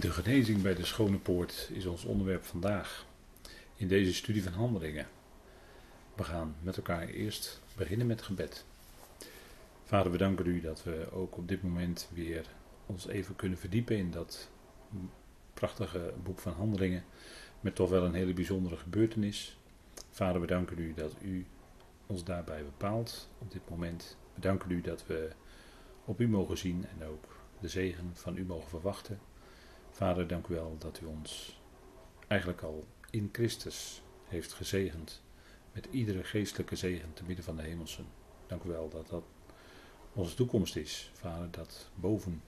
De genezing bij de Schone Poort is ons onderwerp vandaag in deze studie van handelingen. We gaan met elkaar eerst beginnen met gebed. Vader, we danken u dat we ook op dit moment weer ons even kunnen verdiepen in dat prachtige boek van handelingen met toch wel een hele bijzondere gebeurtenis. Vader, we danken u dat u ons daarbij bepaalt op dit moment. We danken u dat we op u mogen zien en ook de zegen van u mogen verwachten. Vader, dank u wel dat u ons eigenlijk al in Christus heeft gezegend met iedere geestelijke zegen te midden van de hemelsen. Dank u wel dat dat onze toekomst is. Vader, dat boven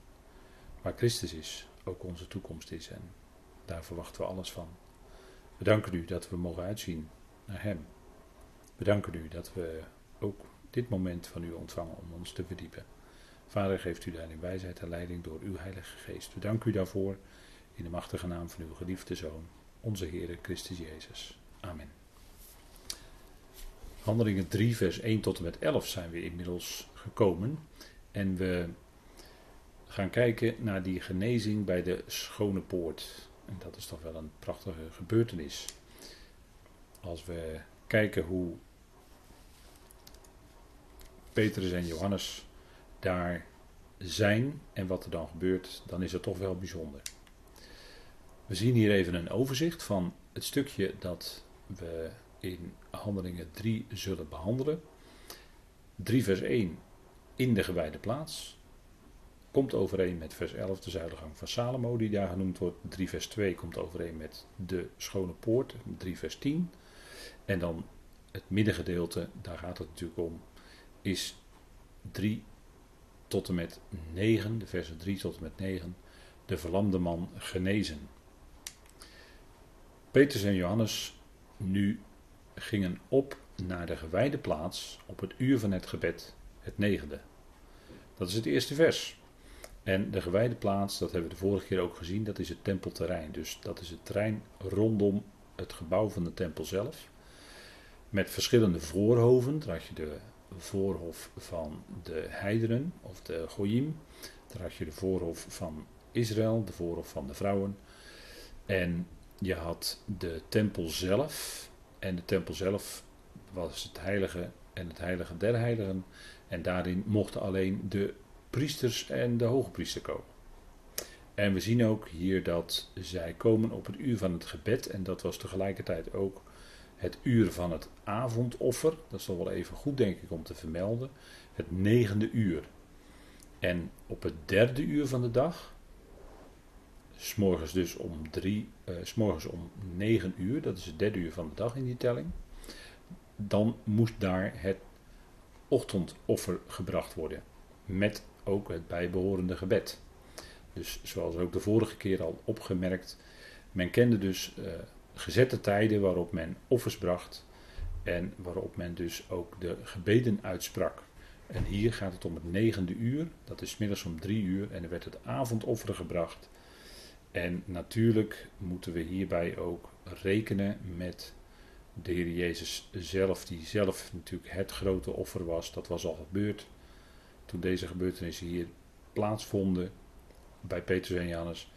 waar Christus is ook onze toekomst is en daar verwachten we alles van. We danken u dat we mogen uitzien naar Hem. We danken u dat we ook dit moment van u ontvangen om ons te verdiepen. Vader, geeft u daarin wijsheid en leiding door uw Heilige Geest. We danken u daarvoor in de machtige naam van uw geliefde Zoon, onze Heer Christus Jezus. Amen. Handelingen 3, vers 1 tot en met 11 zijn we inmiddels gekomen. En we gaan kijken naar die genezing bij de Schone Poort. En dat is toch wel een prachtige gebeurtenis. Als we kijken hoe Petrus en Johannes daar zijn en wat er dan gebeurt, dan is het toch wel bijzonder. We zien hier even een overzicht van het stukje dat we in Handelingen 3 zullen behandelen. 3 vers 1 in de gewijde plaats. Komt overeen met vers 11 de zuilengang van Salomo die daar genoemd wordt. 3 vers 2 komt overeen met de schone poort. 3 vers 10. En dan het middengedeelte, daar gaat het natuurlijk om, is 3 tot en met 9, de versen 3 tot en met 9, de verlamde man genezen. Petrus en Johannes nu gingen op naar de gewijde plaats op het uur van het gebed, het negende. Dat is het eerste vers. En de gewijde plaats, dat hebben we de vorige keer ook gezien, dat is het tempelterrein. Dus dat is het terrein rondom het gebouw van de tempel zelf. Met verschillende voorhoven. Daar had je de voorhof van de heidenen of de goyim. Daar had je de voorhof van Israël, de voorhof van de vrouwen. En je had de tempel zelf. En de tempel zelf was het heilige en het heilige der heiligen. En daarin mochten alleen de priesters en de hoge priester komen. En we zien ook hier dat zij komen op het uur van het gebed. En dat was tegelijkertijd ook het uur van het avondoffer. Dat is wel even goed, denk ik, om te vermelden. Het negende uur. En op het derde uur van de dag, s'morgens dus om drie, uh, s'morgens om negen uur, dat is het derde uur van de dag in die telling, dan moest daar het ochtendoffer gebracht worden. Met ook het bijbehorende gebed. Dus zoals ook de vorige keer al opgemerkt, men kende dus uh, gezette tijden waarop men offers bracht en waarop men dus ook de gebeden uitsprak. En hier gaat het om het negende uur, dat is middags om drie uur en er werd het avondoffer gebracht. En natuurlijk moeten we hierbij ook rekenen met de Heer Jezus zelf, die zelf natuurlijk het grote offer was. Dat was al gebeurd toen deze gebeurtenissen hier plaatsvonden bij Petrus en Johannes.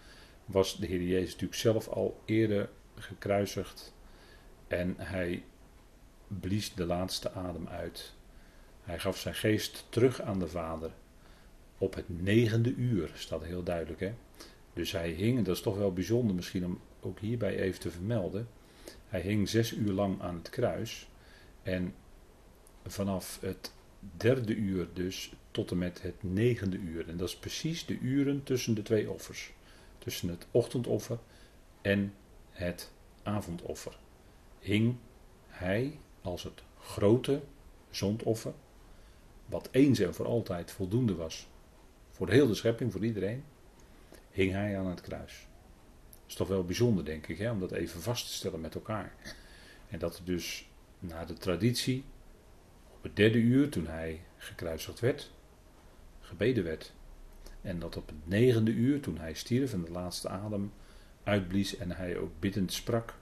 Was de Heer Jezus natuurlijk zelf al eerder gekruisigd en hij blies de laatste adem uit. Hij gaf zijn geest terug aan de Vader op het negende uur, staat heel duidelijk. Hè? Dus hij hing, dat is toch wel bijzonder misschien om ook hierbij even te vermelden. Hij hing zes uur lang aan het kruis. En vanaf het derde uur dus tot en met het negende uur. En dat is precies de uren tussen de twee offers. Tussen het ochtendoffer en het avondoffer. Hing hij als het grote zondoffer, wat eens en voor altijd voldoende was voor de hele schepping, voor iedereen, hing hij aan het kruis. Dat is toch wel bijzonder, denk ik, hè, om dat even vast te stellen met elkaar. En dat dus naar de traditie op het derde uur, toen hij gekruisigd werd, gebeden werd. En dat op het negende uur, toen hij stierf en de laatste adem uitblies en hij ook biddend sprak: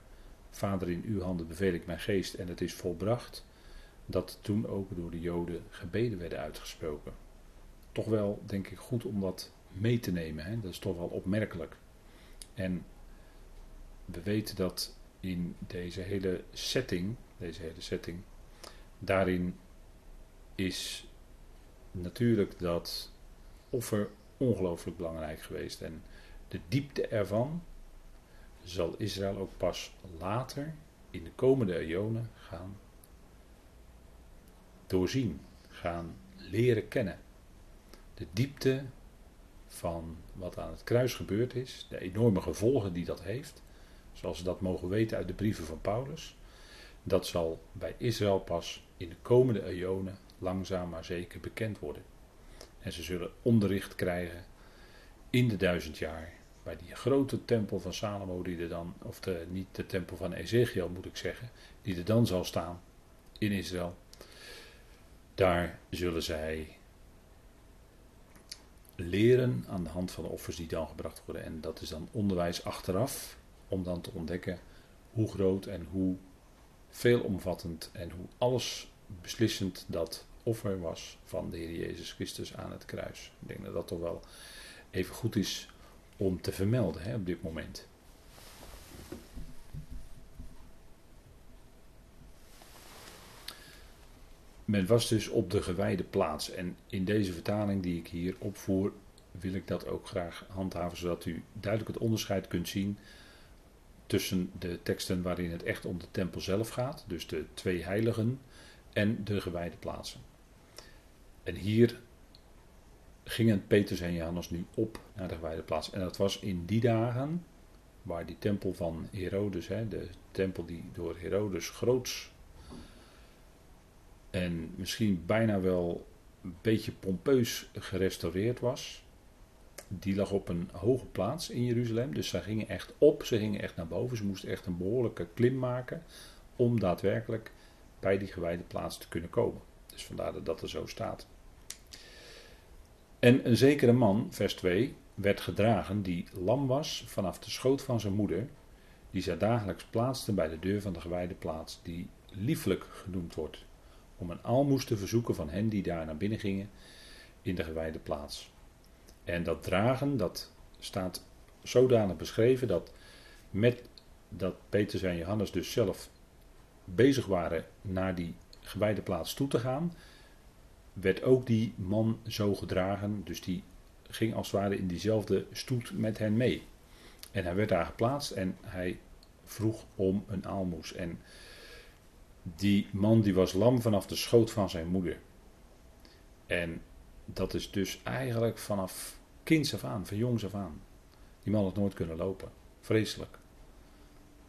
Vader, in uw handen beveel ik mijn geest en het is volbracht. Dat toen ook door de Joden gebeden werden uitgesproken. Toch wel, denk ik, goed om dat mee te nemen. Hè? Dat is toch wel opmerkelijk. En we weten dat in deze hele setting, deze hele setting, daarin is natuurlijk dat offer ongelooflijk belangrijk geweest. En de diepte ervan zal Israël ook pas later in de komende eonen gaan doorzien, gaan leren kennen. De diepte van wat aan het kruis gebeurd is, de enorme gevolgen die dat heeft, zoals we dat mogen weten uit de brieven van Paulus, dat zal bij Israël pas in de komende eonen langzaam maar zeker bekend worden. En ze zullen onderricht krijgen in de duizend jaar bij die grote tempel van Salomo, die er dan, of de, niet de tempel van Ezekiel moet ik zeggen, die er dan zal staan in Israël. Daar zullen zij leren aan de hand van de offers die dan gebracht worden. En dat is dan onderwijs achteraf, om dan te ontdekken hoe groot en hoe veelomvattend en hoe alles beslissend dat offer was van de Heer Jezus Christus aan het kruis. Ik denk dat dat toch wel even goed is om te vermelden hè, op dit moment. Men was dus op de gewijde plaats. En in deze vertaling die ik hier opvoer, wil ik dat ook graag handhaven, zodat u duidelijk het onderscheid kunt zien tussen de teksten waarin het echt om de tempel zelf gaat, dus de twee heiligen, en de gewijde plaatsen. En hier gingen Petrus en Johannes nu op naar de gewijde plaats. En dat was in die dagen, waar die tempel van Herodes, hè, de tempel die door Herodes groots en misschien bijna wel een beetje pompeus gerestaureerd was. Die lag op een hoge plaats in Jeruzalem. Dus ze gingen echt op, ze gingen echt naar boven. Ze moesten echt een behoorlijke klim maken om daadwerkelijk bij die gewijde plaats te kunnen komen. Dus vandaar dat dat er zo staat. En een zekere man, vers 2, werd gedragen die lam was vanaf de schoot van zijn moeder, die zij dagelijks plaatste bij de deur van de gewijde plaats, die lieflijk genoemd wordt, om een aalmoes te verzoeken van hen die daar naar binnen gingen in de gewijde plaats. En dat dragen, dat staat zodanig beschreven dat met dat Petrus en Johannes dus zelf bezig waren naar die gewijde plaats toe te gaan, werd ook die man zo gedragen. Dus die ging als het ware in diezelfde stoet met hen mee. En hij werd daar geplaatst en hij vroeg om een aalmoes. En die man die was lam vanaf de schoot van zijn moeder. En dat is dus eigenlijk vanaf kinds af aan, van jongs af aan. Die man had nooit kunnen lopen. Vreselijk.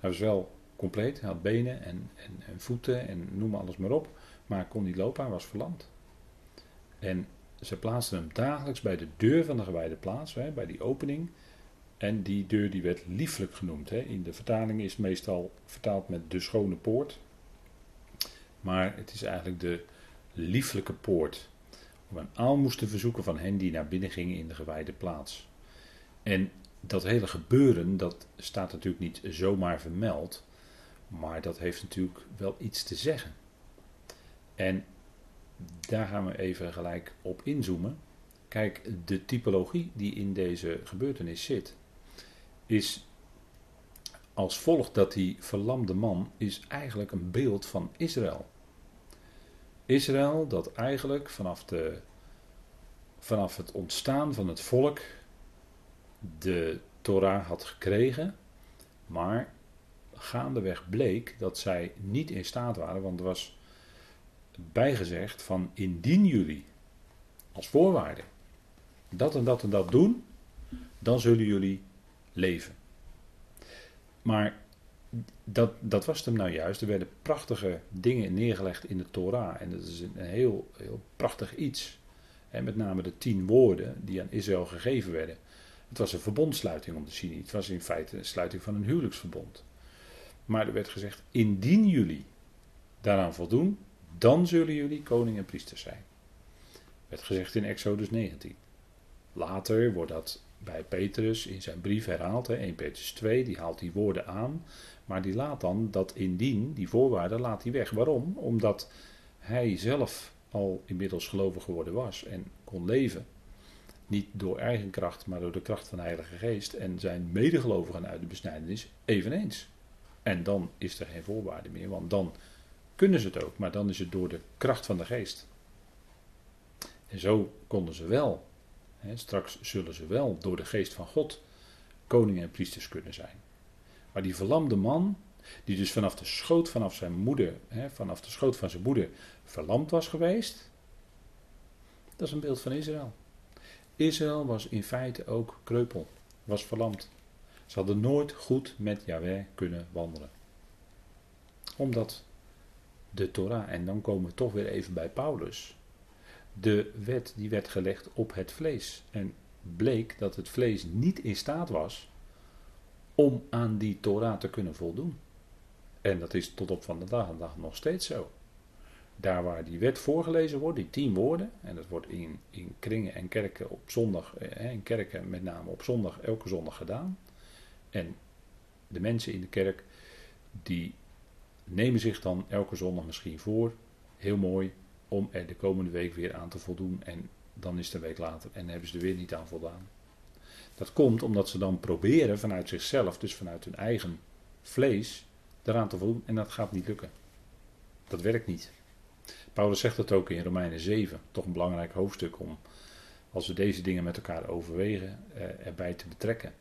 Hij was wel compleet, hij had benen en, en, en voeten en noem alles maar op. Maar kon niet lopen, hij was verlamd. En ze plaatsten hem dagelijks bij de deur van de gewijde plaats, hè, bij die opening. En die deur die werd lieflijk genoemd. Hè. In de vertaling is meestal vertaald met de schone poort. Maar het is eigenlijk de lieflijke poort. Om een aalmoes te verzoeken van hen die naar binnen gingen in de gewijde plaats. En dat hele gebeuren, dat staat natuurlijk niet zomaar vermeld. Maar dat heeft natuurlijk wel iets te zeggen. En daar gaan we even gelijk op inzoomen. Kijk, de typologie die in deze gebeurtenis zit, is als volgt dat die verlamde man is eigenlijk een beeld van Israël. Israël dat eigenlijk vanaf, de, vanaf het ontstaan van het volk de Torah had gekregen, maar gaandeweg bleek dat zij niet in staat waren, want er was bijgezegd van indien jullie als voorwaarde dat en dat en dat doen, dan zullen jullie leven. Maar dat, dat was hem nou juist. Er werden prachtige dingen neergelegd in de Torah. En dat is een, heel, heel prachtig iets. En met name de tien woorden die aan Israël gegeven werden. Het was een verbondsluiting om te zien. Het was in feite een sluiting van een huwelijksverbond. Maar er werd gezegd: indien jullie daaraan voldoen, dan zullen jullie koning en priester zijn. Werd gezegd in Exodus 19. Later wordt dat bij Petrus in zijn brief herhaald. Hè, 1 Petrus 2, die haalt die woorden aan. Maar die laat dan dat indien, die voorwaarden, laat hij weg. Waarom? Omdat hij zelf al inmiddels gelovig geworden was en kon leven. Niet door eigen kracht, maar door de kracht van de Heilige Geest. En zijn medegelovigen uit de besnijdenis eveneens. En dan is er geen voorwaarde meer, want dan kunnen ze het ook, maar dan is het door de kracht van de Geest. En zo konden ze wel, hè, straks zullen ze wel door de Geest van God koningen en priesters kunnen zijn. Maar die verlamde man, die dus vanaf de schoot vanaf zijn moeder, hè, vanaf de schoot van zijn moeder verlamd was geweest, dat is een beeld van Israël. Israël was in feite ook kreupel, was verlamd. Ze hadden nooit goed met Yahweh kunnen wandelen. Omdat de Torah, en dan komen we toch weer even bij Paulus, de wet die werd gelegd op het vlees. En bleek dat het vlees niet in staat was om aan die Torah te kunnen voldoen. En dat is tot op vandaag de dag nog steeds zo. Daar waar die wet voorgelezen wordt, die tien woorden, en dat wordt in, in kringen en kerken op zondag, eh, in kerken met name op zondag, elke zondag gedaan. En de mensen in de kerk, die nemen zich dan elke zondag misschien voor, heel mooi, om er de komende week weer aan te voldoen. En dan is het een week later en hebben ze er weer niet aan voldaan. Dat komt omdat ze dan proberen vanuit zichzelf, dus vanuit hun eigen vlees, eraan te voldoen. En dat gaat niet lukken. Dat werkt niet. Paulus zegt dat ook in Romeinen 7, toch een belangrijk hoofdstuk om, als we deze dingen met elkaar overwegen, eh, erbij te betrekken.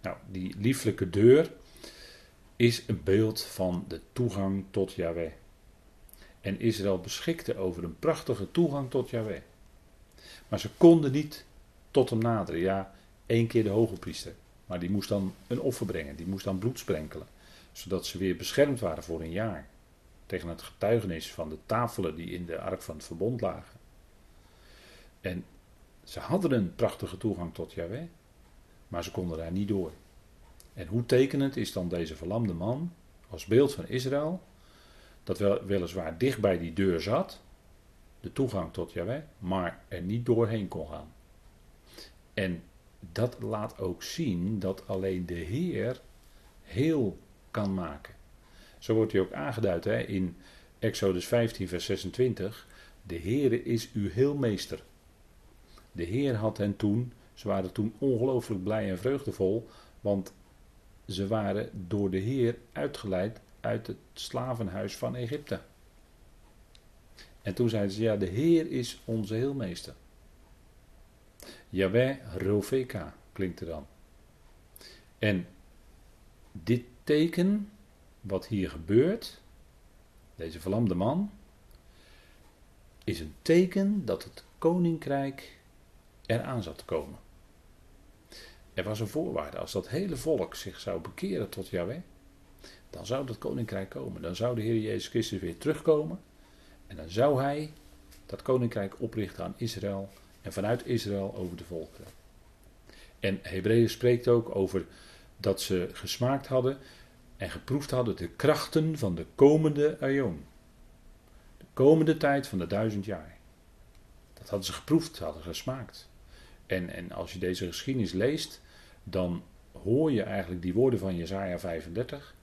Nou, die lieflijke deur is een beeld van de toegang tot Yahweh. En Israël beschikte over een prachtige toegang tot Yahweh. Maar ze konden niet tot hem naderen. Ja, één keer de hoge priester. Maar die moest dan een offer brengen, die moest dan bloed sprenkelen. Zodat ze weer beschermd waren voor een jaar. Tegen het getuigenis van de tafelen die in de ark van het verbond lagen. En ze hadden een prachtige toegang tot Yahweh. Maar ze konden daar niet door. En hoe tekenend is dan deze verlamde man als beeld van Israël, dat wel, weliswaar dicht bij die deur zat, de toegang tot Yahweh, maar er niet doorheen kon gaan. En dat laat ook zien dat alleen de Heer heel kan maken. Zo wordt hij ook aangeduid hè, in Exodus 15, vers 26. De Heere is uw heelmeester. De Heer had hen toen, ze waren toen ongelooflijk blij en vreugdevol, want ze waren door de Heer uitgeleid uit het slavenhuis van Egypte. En toen zeiden ze, ja, de Heer is onze heelmeester. Yahweh Roveka klinkt er dan. En dit teken, wat hier gebeurt, deze verlamde man, is een teken dat het koninkrijk eraan zat te komen. Er was een voorwaarde. Als dat hele volk zich zou bekeren tot Yahweh, dan zou dat koninkrijk komen. Dan zou de Heer Jezus Christus weer terugkomen. En dan zou hij dat koninkrijk oprichten aan Israël en vanuit Israël over de volkeren. En Hebreeën spreekt ook over dat ze gesmaakt hadden en geproefd hadden de krachten van de komende aion. De komende tijd van de duizend jaar. Dat hadden ze geproefd, hadden gesmaakt. En, en als je deze geschiedenis leest, dan hoor je eigenlijk die woorden van Jesaja 35.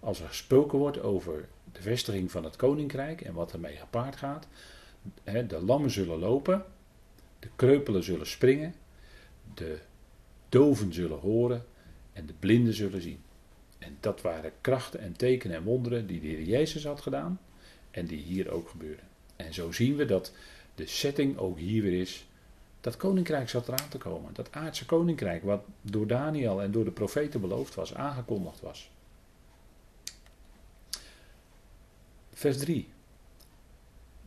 Als er gesproken wordt over de vestiging van het koninkrijk en wat ermee gepaard gaat. De lammen zullen lopen, de kreupelen zullen springen, de doven zullen horen en de blinden zullen zien. En dat waren krachten en tekenen en wonderen die de Heer Jezus had gedaan en die hier ook gebeuren. En zo zien we dat de setting ook hier weer is dat koninkrijk zat eraan te komen. Dat aardse koninkrijk, wat door Daniel en door de profeten beloofd was, aangekondigd was. Vers 3.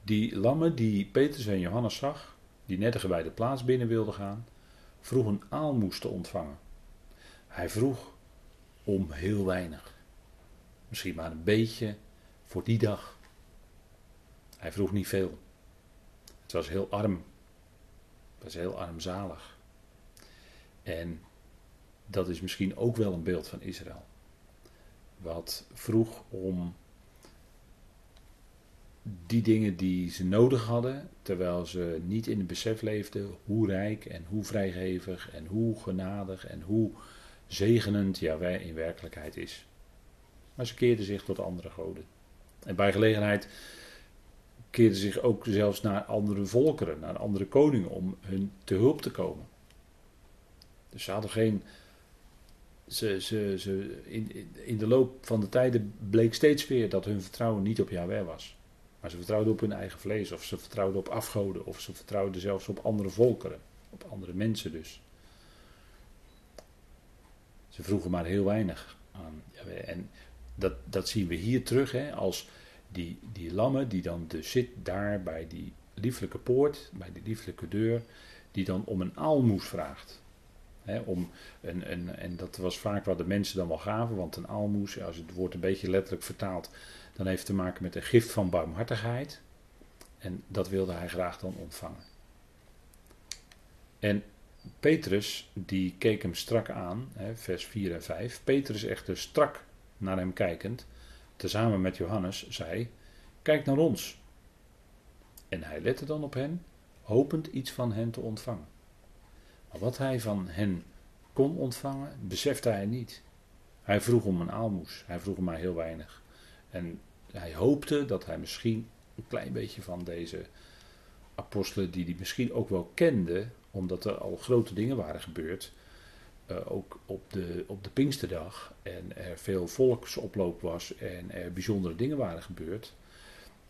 Die lammen die Petrus en Johannes zag, die net de plaats binnen wilden gaan, vroegen aalmoes te ontvangen. Hij vroeg om heel weinig. Misschien maar een beetje voor die dag. Hij vroeg niet veel. Het was heel arm dat is heel armzalig. En dat is misschien ook wel een beeld van Israël. Wat vroeg om die dingen die ze nodig hadden, terwijl ze niet in het besef leefden hoe rijk en hoe vrijgevig en hoe genadig en hoe zegenend wij in werkelijkheid is. Maar ze keerden zich tot andere goden. En bij gelegenheid keerden zich ook zelfs naar andere volkeren, naar andere koningen, om hun te hulp te komen. Dus ze hadden geen. Ze, ze, ze, in, in de loop van de tijden bleek steeds weer dat hun vertrouwen niet op Yahweh was. Maar ze vertrouwden op hun eigen vlees, of ze vertrouwden op afgoden, of ze vertrouwden zelfs op andere volkeren, op andere mensen dus. Ze vroegen maar heel weinig aan. En dat, dat zien we hier terug, hè, als die, die lammen die dan dus zit daar bij die lieflijke poort, bij die lieflijke deur, die dan om een aalmoes vraagt. om een, een, en dat was vaak wat de mensen dan wel gaven, want een aalmoes, als het woord een beetje letterlijk vertaald, dan heeft te maken met een gift van barmhartigheid. En dat wilde hij graag dan ontvangen. En Petrus, die keek hem strak aan, vers 4 en 5. Petrus echter strak naar hem kijkend, tezamen met Johannes, zei: Kijk naar ons. En hij lette dan op hen, hopend iets van hen te ontvangen. Maar wat hij van hen kon ontvangen, besefte hij niet. Hij vroeg om een aalmoes, hij vroeg maar heel weinig. En hij hoopte dat hij misschien een klein beetje van deze apostelen, die hij misschien ook wel kende, omdat er al grote dingen waren gebeurd, uh, ook op de, op de Pinksterdag en er veel volksoploop was en er bijzondere dingen waren gebeurd.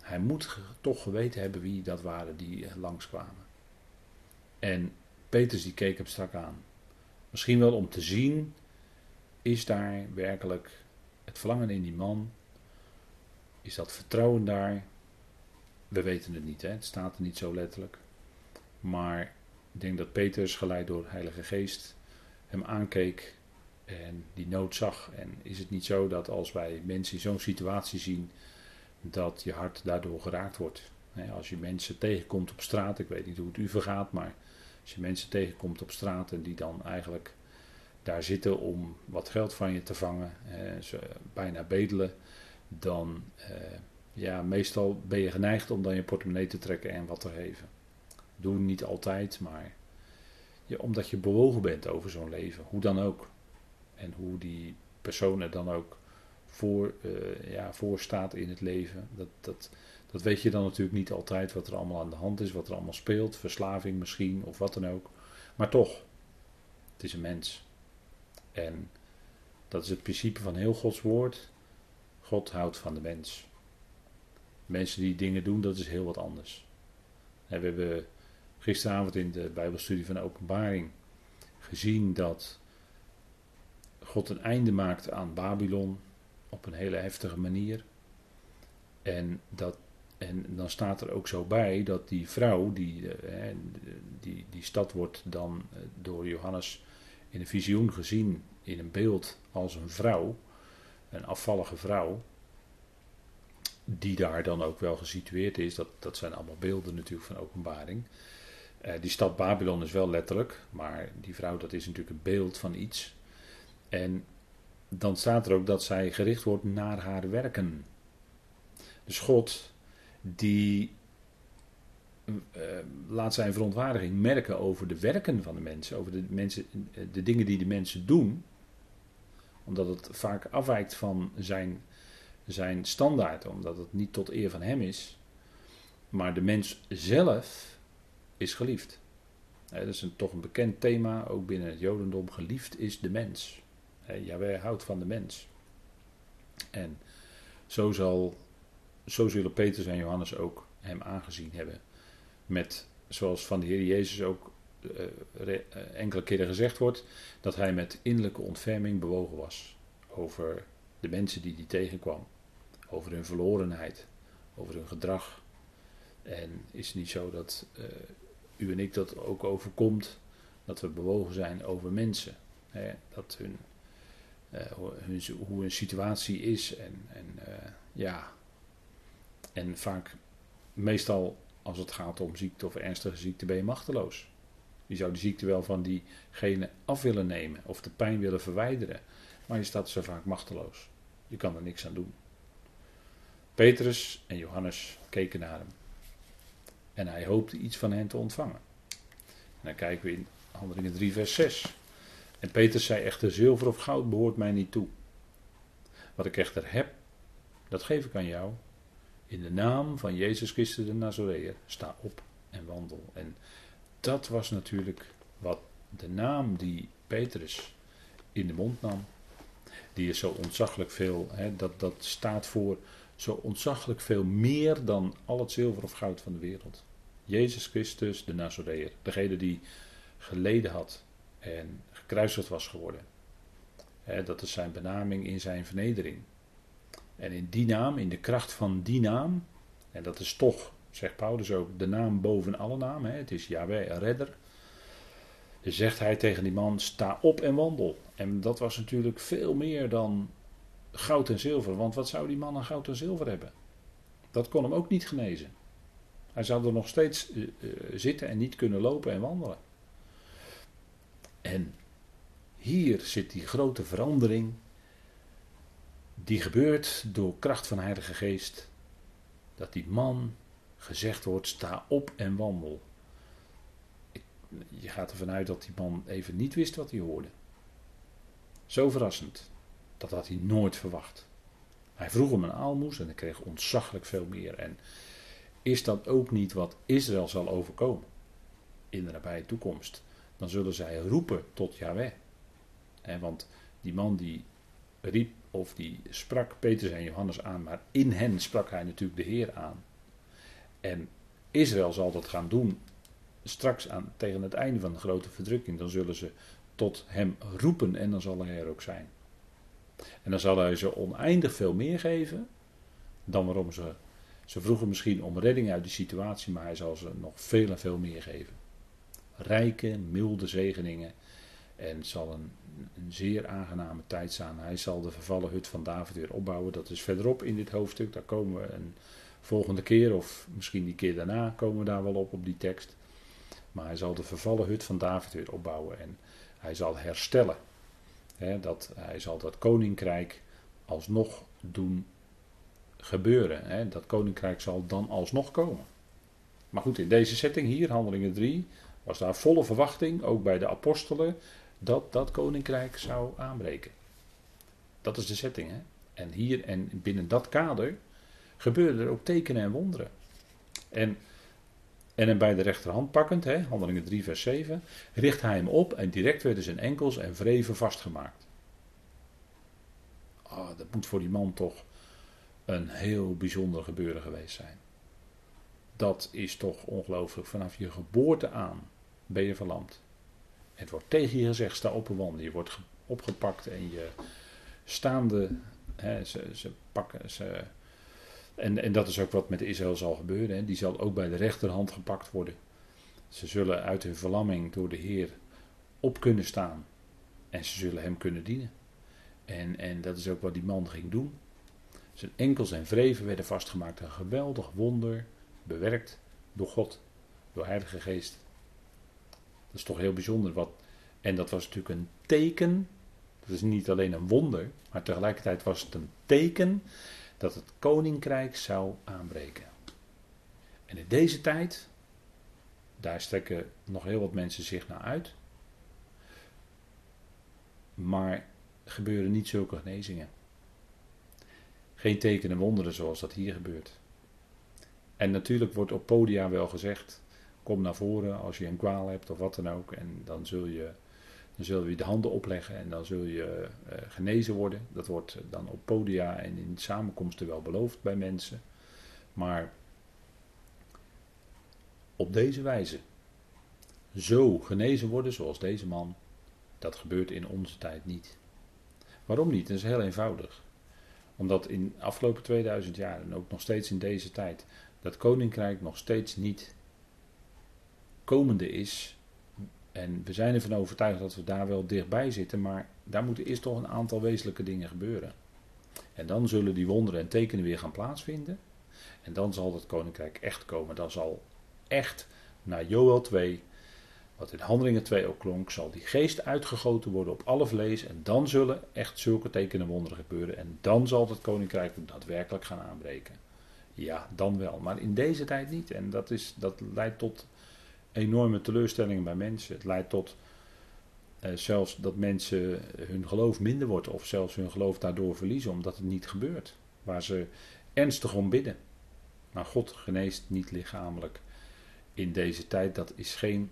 Hij moet toch geweten hebben wie dat waren die langskwamen. En Petrus die keek hem strak aan. Misschien wel om te zien, is daar werkelijk het verlangen in die man? Is dat vertrouwen daar? We weten het niet, hè? het staat er niet zo letterlijk. Maar ik denk dat Petrus, geleid door de Heilige Geest, hem aankeek en die nood zag. En is het niet zo dat als wij mensen in zo'n situatie zien, dat je hart daardoor geraakt wordt? Als je mensen tegenkomt op straat, ik weet niet hoe het u vergaat, maar als je mensen tegenkomt op straat en die dan eigenlijk daar zitten om wat geld van je te vangen, ze bijna bedelen, dan uh, ja, meestal ben je geneigd om dan je portemonnee te trekken en wat te geven. Doe niet altijd, maar omdat je bewogen bent over zo'n leven, hoe dan ook. En hoe die persoon er dan ook voor, uh, ja, voor staat in het leven. Dat, dat, dat weet je dan natuurlijk niet altijd wat er allemaal aan de hand is, wat er allemaal speelt. Verslaving misschien of wat dan ook. Maar toch, het is een mens. En dat is het principe van heel Gods woord. God houdt van de mens. Mensen die dingen doen, dat is heel wat anders. En we hebben gisteravond in de Bijbelstudie van Openbaring gezien dat God een einde maakt aan Babylon op een hele heftige manier. En, dat, en dan staat er ook zo bij dat die vrouw, die, eh, die, die stad wordt dan eh, door Johannes in een visioen gezien, in een beeld als een vrouw, een afvallige vrouw, die daar dan ook wel gesitueerd is. Dat, dat zijn allemaal beelden natuurlijk van openbaring. Uh, die stad Babylon is wel letterlijk, maar die vrouw dat is natuurlijk een beeld van iets. En dan staat er ook dat zij gericht wordt naar haar werken. Dus God die uh, laat zijn verontwaardiging merken over de werken van de mensen, over de, mensen, de dingen die de mensen doen, omdat het vaak afwijkt van zijn, zijn standaard, omdat het niet tot eer van hem is. Maar de mens zelf is geliefd. dat is een, toch een bekend thema, ook binnen het Jodendom. Geliefd is de mens. Ja, wij houdt van de mens. En zo, zal, zo zullen Petrus en Johannes ook hem aangezien hebben. Met, zoals van de Heer Jezus ook uh, enkele keren gezegd wordt, dat hij met innerlijke ontferming bewogen was over de mensen die hij tegenkwam, over hun verlorenheid, over hun gedrag. En is het niet zo dat uh, u en ik dat ook overkomt, dat we bewogen zijn over mensen, hè, dat hun, hun, hoe hun situatie is en, en ja, en vaak meestal als het gaat om ziekte of ernstige ziekte ben je machteloos. Je zou de ziekte wel van diegene af willen nemen of de pijn willen verwijderen. Maar je staat zo vaak machteloos. Je kan er niks aan doen. Petrus en Johannes keken naar hem. En hij hoopte iets van hen te ontvangen. En dan kijken we in Handelingen 3, vers 6. En Petrus zei echter: Zilver of goud behoort mij niet toe. Wat ik echter heb, dat geef ik aan jou. In de naam van Jezus Christus de Nazareër, sta op en wandel. En dat was natuurlijk wat de naam die Petrus in de mond nam, die is zo ontzaglijk veel, hè, dat, dat staat voor zo ontzaglijk veel meer dan al het zilver of goud van de wereld. Jezus Christus de Nazareër, degene die geleden had en gekruisigd was geworden. Dat is zijn benaming in zijn vernedering. En in die naam, in de kracht van die naam, en dat is toch, zegt Paulus ook, de naam boven alle namen, het is Yahweh, redder. Zegt hij tegen die man: sta op en wandel. En dat was natuurlijk veel meer dan goud en zilver, want wat zou die man aan goud en zilver hebben? Dat kon hem ook niet genezen. Hij zou er nog steeds uh, zitten en niet kunnen lopen en wandelen. En hier zit die grote verandering die gebeurt door kracht van Heilige Geest. Dat die man gezegd wordt: sta op en wandel. Je gaat ervan uit dat die man even niet wist wat hij hoorde. Zo verrassend. Dat had hij nooit verwacht. Hij vroeg hem een aalmoes en hij kreeg ontzaglijk veel meer. En is dat ook niet wat Israël zal overkomen in de nabije toekomst? Dan zullen zij roepen tot Yahweh. want die man die riep of die sprak Petrus en Johannes aan, maar in hen sprak hij natuurlijk de Heer aan. En Israël zal dat gaan doen straks aan, tegen het einde van de grote verdrukking. Dan zullen ze tot hem roepen en dan zal hij er ook zijn. En dan zal hij ze oneindig veel meer geven dan waarom ze. Ze vroegen misschien om redding uit die situatie, maar hij zal ze nog veel en veel meer geven. Rijke, milde zegeningen. En zal een een zeer aangename tijd staan. Hij zal de vervallen hut van David weer opbouwen. Dat is verderop in dit hoofdstuk. Daar komen we een volgende keer, of misschien die keer daarna, komen we daar wel op, op die tekst. Maar hij zal de vervallen hut van David weer opbouwen en hij zal herstellen. dat, hij zal dat koninkrijk alsnog doen gebeuren. Dat koninkrijk zal dan alsnog komen. Maar goed, in deze setting hier, Handelingen 3, was daar volle verwachting, ook bij de apostelen dat dat koninkrijk zou aanbreken. Dat is de setting. Hè? En hier en binnen dat kader gebeuren er ook tekenen en wonderen. En, en hem bij de rechterhand pakkend, hè, handelingen 3 vers 7, richt hij hem op en direct werden zijn enkels en vreven vastgemaakt. Oh, dat moet voor die man toch een heel bijzonder gebeuren geweest zijn. Dat is toch ongelooflijk. Vanaf je geboorte aan ben je verlamd. Het wordt tegen je gezegd, sta op en wandel. Je wordt opgepakt en je staande, hè, ze, ze pakken, ze, en, en dat is ook wat met Israël zal gebeuren. Hè. Die zal ook bij de rechterhand gepakt worden. Ze zullen uit hun verlamming door de Heer op kunnen staan. En ze zullen hem kunnen dienen. En, en dat is ook wat die man ging doen. Zijn enkels en vreven werden vastgemaakt. Een geweldig wonder, bewerkt door God, door Heilige Geest. Dat is toch heel bijzonder. Wat, en dat was natuurlijk een teken. Dat is niet alleen een wonder, maar tegelijkertijd was het een teken dat het koninkrijk zou aanbreken. En in deze tijd, daar strekken nog heel wat mensen zich naar uit. Maar gebeuren niet zulke genezingen. Geen tekenen en wonderen zoals dat hier gebeurt. En natuurlijk wordt op podia wel gezegd kom naar voren als je een kwaal hebt of wat dan ook. En dan zul je, dan je de handen opleggen en dan zul je uh, genezen worden. Dat wordt dan op podia en in samenkomsten wel beloofd bij mensen. Maar op deze wijze, zo genezen worden zoals deze man, dat gebeurt in onze tijd niet. Waarom niet? Dat is heel eenvoudig. Omdat in de afgelopen 2000 jaar en ook nog steeds in deze tijd dat koninkrijk nog steeds niet komende is. En we zijn ervan overtuigd dat we daar wel dichtbij zitten, maar daar moeten eerst toch een aantal wezenlijke dingen gebeuren. En dan zullen die wonderen en tekenen weer gaan plaatsvinden. En dan zal het koninkrijk echt komen. Dan zal echt naar Joel 2, wat in Handelingen 2 ook klonk, zal die geest uitgegoten worden op alle vlees. En dan zullen echt zulke tekenen en wonderen gebeuren. En dan zal het koninkrijk daadwerkelijk gaan aanbreken. Ja, dan wel. Maar in deze tijd niet. En dat, is, dat leidt tot enorme teleurstellingen bij mensen. Het leidt tot eh, zelfs dat mensen hun geloof minder wordt of zelfs hun geloof daardoor verliezen omdat het niet gebeurt. Waar ze ernstig om bidden. Maar God geneest niet lichamelijk in deze tijd. Dat is geen.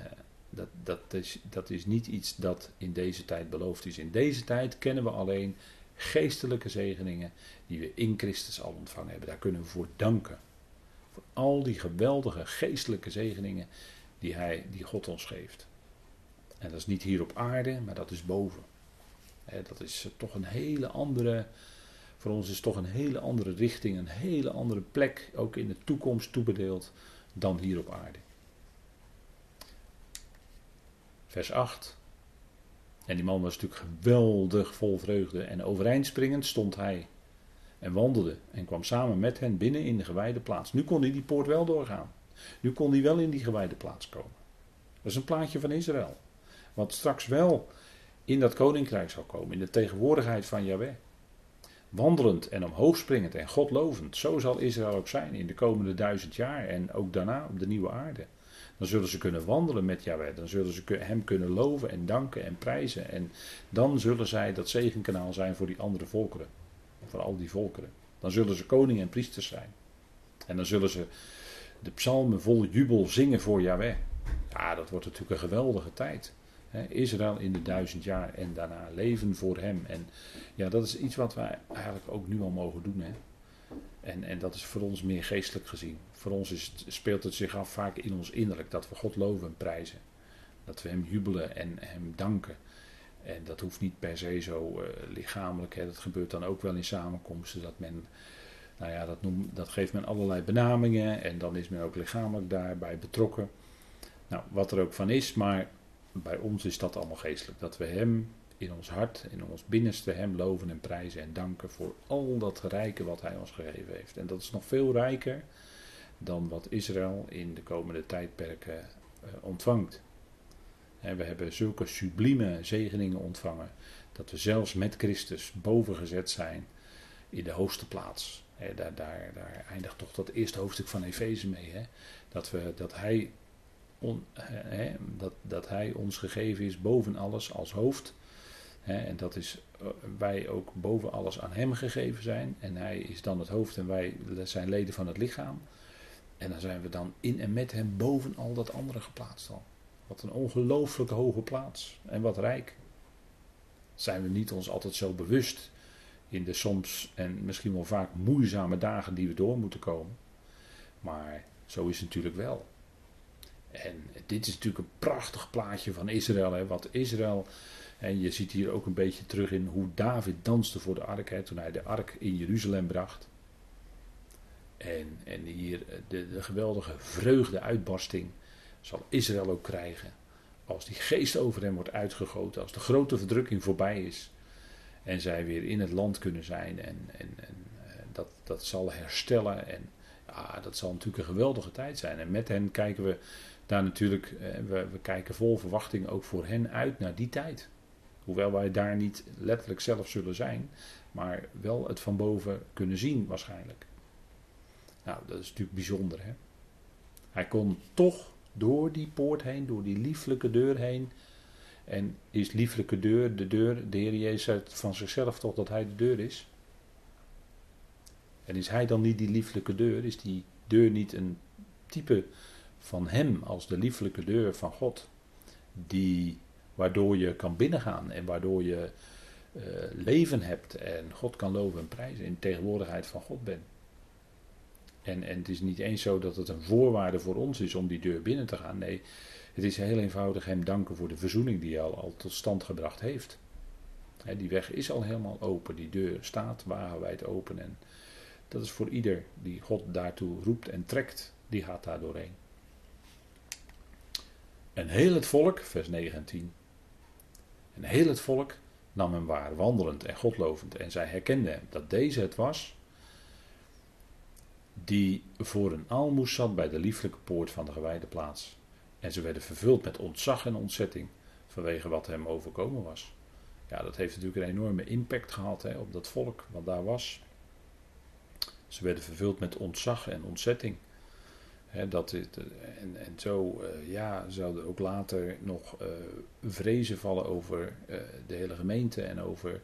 Uh, dat, dat, is, dat is niet iets dat in deze tijd beloofd is. In deze tijd kennen we alleen geestelijke zegeningen die we in Christus al ontvangen hebben. Daar kunnen we voor danken. Voor al die geweldige geestelijke zegeningen die, hij, die God ons geeft. En dat is niet hier op aarde, maar dat is boven. dat is toch een hele andere, voor ons is toch een hele andere richting, een hele andere plek, ook in de toekomst toebedeeld, dan hier op aarde. Vers 8. En die man was natuurlijk geweldig vol vreugde. En overeind springend stond hij. En wandelde. En kwam samen met hen binnen in de gewijde plaats. Nu kon hij die poort wel doorgaan. Nu kon hij wel in die gewijde plaats komen. Dat is een plaatje van Israël. Wat straks wel in dat koninkrijk zal komen. In de tegenwoordigheid van Yahweh. Wandelend en omhoog springend en God lovend. Zo zal Israël ook zijn in de komende duizend jaar. En ook daarna op de nieuwe aarde. Dan zullen ze kunnen wandelen met Yahweh. Dan zullen ze hem kunnen loven en danken en prijzen. En dan zullen zij dat zegenkanaal zijn voor die andere volkeren. Voor al die volkeren. Dan zullen ze koning en priesters zijn. En dan zullen ze de psalmen vol jubel zingen voor Yahweh. Ja, dat wordt natuurlijk een geweldige tijd. Israël in de duizend jaar en daarna leven voor hem. En ja, dat is iets wat wij eigenlijk ook nu al mogen doen. Hè? En, en dat is voor ons meer geestelijk gezien. Voor ons is speelt het zich af vaak in ons innerlijk dat we God loven en prijzen. Dat we Hem jubelen en Hem danken. En dat hoeft niet per se zo uh, lichamelijk. Hè. Dat gebeurt dan ook wel in samenkomsten. Dat men, nou ja, dat, dat geeft men allerlei benamingen. En dan is men ook lichamelijk daarbij betrokken. Nou, wat er ook van is. Maar bij ons is dat allemaal geestelijk. Dat we Hem in ons hart, in ons binnenste Hem loven en prijzen en danken voor al dat rijke wat Hij ons gegeven heeft. En dat is nog veel rijker dan wat Israël in de komende tijdperken uh, ontvangt. En we hebben zulke sublieme zegeningen ontvangen dat we zelfs met Christus bovengezet zijn in de hoogste plaats. daar, daar, daar, eindigt toch dat eerste hoofdstuk van Efeze mee. Dat, we, dat, hij dat, dat Hij ons gegeven is boven alles als hoofd en dat is uh, wij ook boven alles aan Hem gegeven zijn. En Hij is dan het hoofd en wij zijn leden van het lichaam. En dan zijn we dan in en met Hem boven al dat andere geplaatst al. Wat een ongelooflijk hoge plaats. En wat rijk. Zijn we niet ons altijd zo bewust in de soms en misschien wel vaak moeizame dagen die we door moeten komen. Maar zo is het natuurlijk wel. En dit is natuurlijk een prachtig plaatje van Israël. Hè, wat Israël en je ziet hier ook een beetje terug in hoe David danste voor de ark, toen hij de ark in Jeruzalem bracht. En, en hier eh, de, de geweldige vreugde-uitbarsting zal Israël ook krijgen. Als die geest over hem wordt uitgegoten, als de grote verdrukking voorbij is. En zij weer in het land kunnen zijn. En, en, en eh, dat, dat zal herstellen. En ja, dat zal natuurlijk een geweldige tijd zijn. En met hen kijken we daar natuurlijk, eh, we, we kijken vol verwachting ook voor hen uit naar die tijd. Hoewel wij daar niet letterlijk zelf zullen zijn, maar wel het van boven kunnen zien waarschijnlijk. Nou, dat is natuurlijk bijzonder. Hè? Hij kon toch door die poort heen, door die lieflijke deur heen. En is lieflijke deur de deur, de Heer Jezus van zichzelf toch dat hij de deur is? En is hij dan niet die lieflijke deur? Is die deur niet een type van hem als de lieflijke deur van God? Die Waardoor je kan binnengaan en waardoor je uh, leven hebt en God kan loven en prijzen in tegenwoordigheid van God bent. En, en het is niet eens zo dat het een voorwaarde voor ons is om die deur binnen te gaan. Nee, het is heel eenvoudig hem danken voor de verzoening die hij al, tot stand gebracht heeft. die weg is al helemaal open, die deur staat wagenwijd open. En dat is voor ieder die God daartoe roept en trekt, die gaat daar doorheen. En heel het volk, vers 9 en 10, en heel het volk nam hem waar, wandelend en godlovend. En zij herkenden hem, dat deze het was die voor een aalmoes zat bij de lieflijke poort van de gewijde plaats. En ze werden vervuld met ontzag en ontzetting vanwege wat hem overkomen was. Ja, dat heeft natuurlijk een enorme impact gehad hè, op dat volk wat daar was. Ze werden vervuld met ontzag en ontzetting dat en, en zo uh, ja, zouden ook later nog uh, vrezen vallen over uh, de hele gemeente en over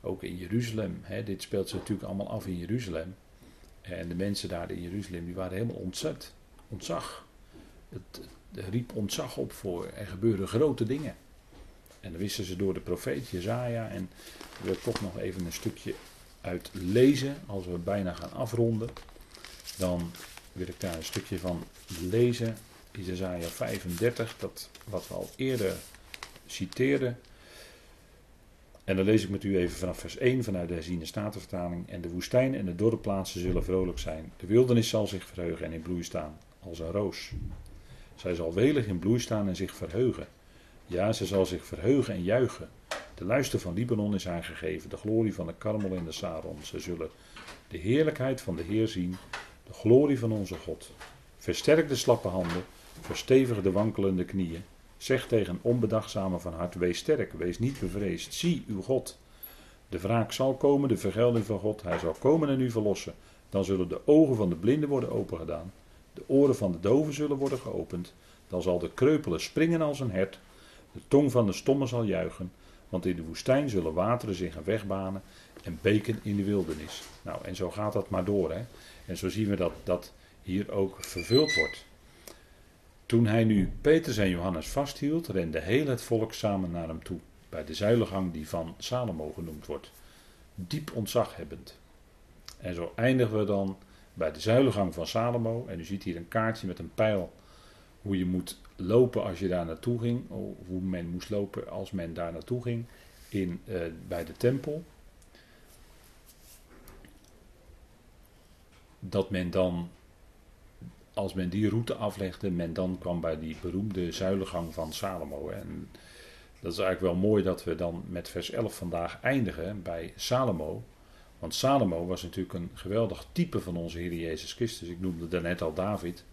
ook in Jeruzalem. dit speelt zich natuurlijk allemaal af in Jeruzalem. En de mensen daar in Jeruzalem die waren helemaal ontzet. Ontzag. Het, riep ontzag op voor er gebeuren grote dingen. En dan wisten ze door de profeet Jezaja. En ik wil toch nog even een stukje uit lezen. Als we bijna gaan afronden. Dan wil ik daar een stukje van lezen. Jezaja 35. Dat wat we al eerder citeerden. En dan lees ik met u even vanaf vers 1 vanuit de herziene statenvertaling. En de woestijn en de dorre plaatsen zullen vrolijk zijn. De wildernis zal zich verheugen en in bloei staan, als een roos. Zij zal welig in bloei staan en zich verheugen. Ja, ze zal zich verheugen en juichen. De luister van Libanon is haar gegeven, de glorie van de Karmel en de Saron. Ze zullen de heerlijkheid van de Heer zien, de glorie van onze God. Versterk de slappe handen, verstevig de wankelende knieën. Zeg tegen onbedachtzame van hart: Wees sterk, wees niet bevreesd. Zie uw God. De wraak zal komen, de vergelding van God. Hij zal komen en u verlossen. Dan zullen de ogen van de blinden worden opengedaan. De oren van de doven zullen worden geopend. Dan zal de kreupele springen als een hert. De tong van de stomme zal juichen. Want in de woestijn zullen wateren zich een weg banen. En beken in de wildernis. Nou, en zo gaat dat maar door. Hè? En zo zien we dat dat hier ook vervuld wordt. Toen hij nu Petrus en Johannes vasthield, rende heel het volk samen naar hem toe, bij de zuilengang die van Salomo genoemd wordt, diep ontzaghebbend. En zo eindigen we dan bij de zuilengang van Salomo. En u ziet hier een kaartje met een pijl hoe je moet lopen als je daar naartoe ging, hoe men moest lopen als men daar naartoe ging in, uh, bij de tempel. Dat men dan als men die route aflegde, men dan kwam bij die beroemde zuilengang van Salomo. En dat is eigenlijk wel mooi dat we dan met vers 11 vandaag eindigen bij Salomo. Want Salomo was natuurlijk een geweldig type van onze Heer Jezus Christus. Ik noemde daarnet al David.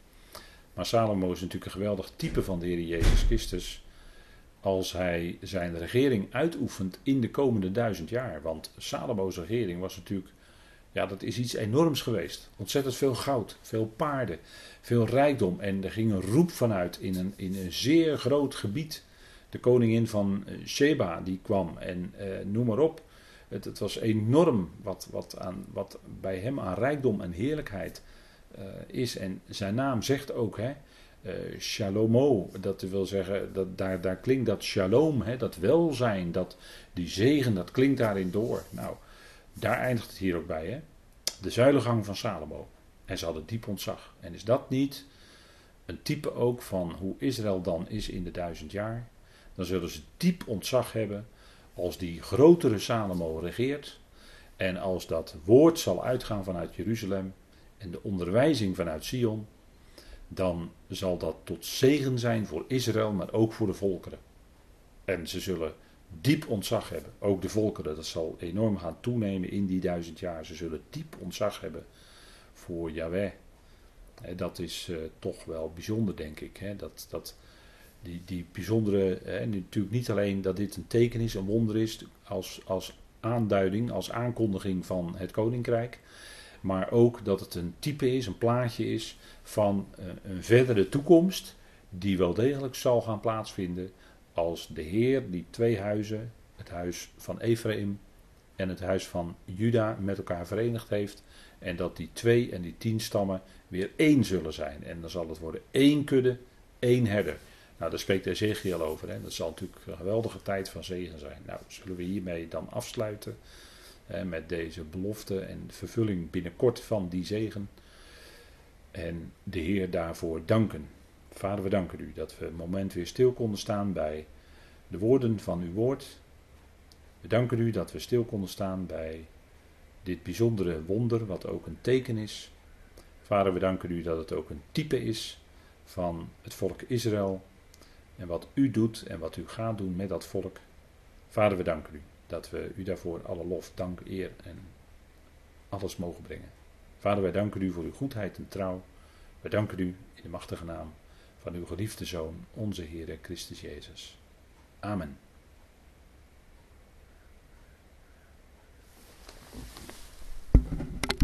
Maar Salomo is natuurlijk een geweldig type van de Heer Jezus Christus. Als hij zijn regering uitoefent in de komende duizend jaar. Want Salomo's regering was natuurlijk ja, dat is iets enorms geweest. Ontzettend veel goud, veel paarden, veel rijkdom. En er ging een roep vanuit in een, in een zeer groot gebied. De koningin van eh, Sheba die kwam en eh, noem maar op. Het, het, was enorm wat, wat, aan, wat bij hem aan rijkdom en heerlijkheid uh, is. En zijn naam zegt ook, hè, uh, shalomo, dat wil zeggen, dat, daar, daar klinkt dat shalom, hè, dat welzijn, dat, die zegen, dat klinkt daarin door. Nou, daar eindigt het hier ook bij, hè? De zuilengang van Salomo. En ze hadden diep ontzag. En is dat niet een type ook van hoe Israël dan is in de duizend jaar? Dan zullen ze diep ontzag hebben als die grotere Salomo regeert. En als dat woord zal uitgaan vanuit Jeruzalem en de onderwijzing vanuit Sion, dan zal dat tot zegen zijn voor Israël, maar ook voor de volkeren. En ze zullen diep ontzag hebben. Ook de volkeren, dat zal enorm gaan toenemen in die duizend jaar. Ze zullen diep ontzag hebben voor Yahweh. Dat is uh, toch wel bijzonder, denk ik. Hè? Dat, dat, die, die bijzondere, hè, natuurlijk niet alleen dat dit een teken is, een wonder is, als, als aanduiding, als aankondiging van het koninkrijk. Maar ook dat het een type is, een plaatje is van een verdere toekomst, die wel degelijk zal gaan plaatsvinden als de Heer die twee huizen, het huis van Ephraim en het huis van Juda, met elkaar verenigd heeft. En dat die twee en die tien stammen weer één zullen zijn. En dan zal het worden één kudde, één herder. Nou, daar spreekt Ezekiel over. Hè. Dat zal natuurlijk een geweldige tijd van zegen zijn. Nou, zullen we hiermee dan afsluiten hè, met deze belofte en vervulling binnenkort van die zegen. En de Heer daarvoor danken. Vader, we danken u dat we een moment weer stil konden staan bij de woorden van uw woord. We danken u dat we stil konden staan bij dit bijzondere wonder, wat ook een teken is. Vader, we danken u dat het ook een type is van het volk Israël. En wat u doet en wat u gaat doen met dat volk. Vader, we danken u dat we u daarvoor alle lof, dank, eer en alles mogen brengen. Vader, wij danken u voor uw goedheid en trouw. Wij danken u in de machtige naam van uw geliefde Zoon, onze Heer Christus Jezus. Amen.